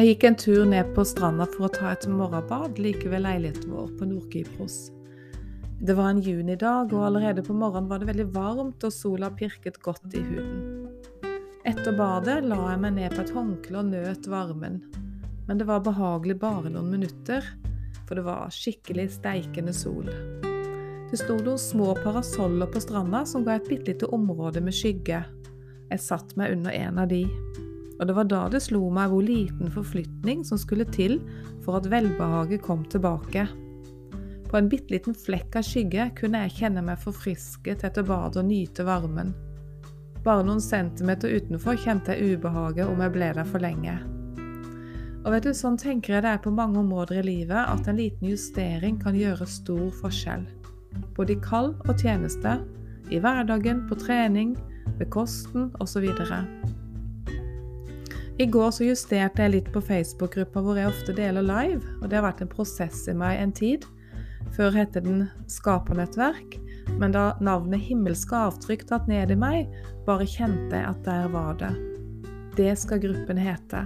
Jeg gikk en tur ned på stranda for å ta et morgenbad like ved leiligheten vår på Nord-Kypros. Det var en junidag, og allerede på morgenen var det veldig varmt, og sola pirket godt i huden. Etter badet la jeg meg ned på et håndkle og nøt varmen, men det var behagelig bare noen minutter, for det var skikkelig steikende sol. Det sto noen små parasoller på stranda som ga et bitte lite område med skygge. Jeg satte meg under en av de og det var da det slo meg hvor liten forflytning som skulle til for at velbehaget kom tilbake. På en bitte liten flekk av skygge kunne jeg kjenne meg forfrisket etter badet og nyte varmen. Bare noen centimeter utenfor kjente jeg ubehaget om jeg ble der for lenge. Og vet du, Sånn tenker jeg det er på mange områder i livet, at en liten justering kan gjøre stor forskjell. Både i kall og tjeneste, i hverdagen, på trening, ved kosten osv. I går så justerte jeg litt på Facebook-gruppa hvor jeg ofte deler live, og det har vært en prosess i meg en tid. Før het den Skapernettverk, men da navnet Himmelske avtrykk tatt ned i meg, bare kjente jeg at der var det. Det skal gruppen hete.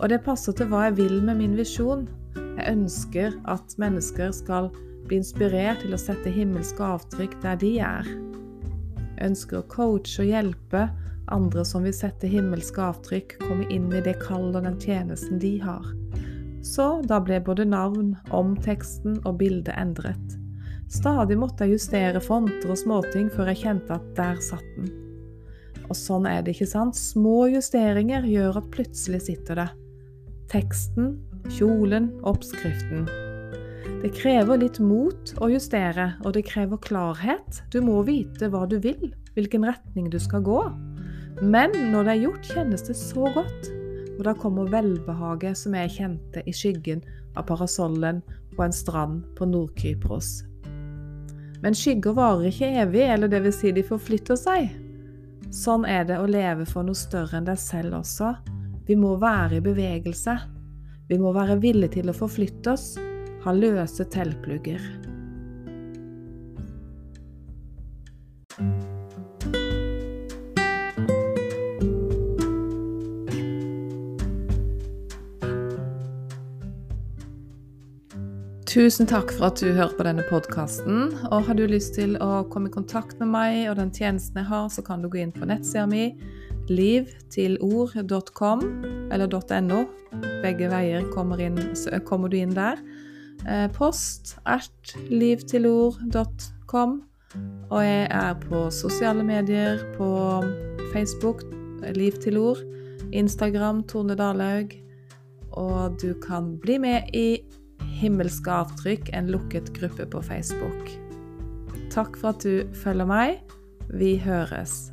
Og det passer til hva jeg vil med min visjon. Jeg ønsker at mennesker skal bli inspirert til å sette himmelske avtrykk der de er. Jeg ønsker å coache og hjelpe andre som vil sette himmelske avtrykk, komme inn i det kallet og den tjenesten de har. Så da ble både navn, omteksten og bildet endret. Stadig måtte jeg justere fonter og småting før jeg kjente at der satt den. Og sånn er det, ikke sant? Små justeringer gjør at plutselig sitter det. Teksten, kjolen, oppskriften. Det krever litt mot å justere, og det krever klarhet. Du må vite hva du vil, hvilken retning du skal gå. Men når det er gjort, kjennes det så godt. Og da kommer velbehaget som jeg kjente i skyggen av parasollen på en strand på Nord-Kypros. Men skygger varer ikke evig, eller vil si de forflytter seg. Sånn er det å leve for noe større enn deg selv også. Vi må være i bevegelse. Vi må være villige til å forflytte oss, ha løse teltplugger. Tusen takk for at du hører på denne podkasten. Og har du lyst til å komme i kontakt med meg og den tjenesten jeg har, så kan du gå inn på nettsida mi livtilord.com eller .no. Begge veier kommer, inn, kommer du inn der. Eh, post at livtilord.com. Og jeg er på sosiale medier, på Facebook Liv til ord, Instagram Tone Dalhaug, og du kan bli med i Himmelske avtrykk, en lukket gruppe på Facebook. Takk for at du følger meg. Vi høres.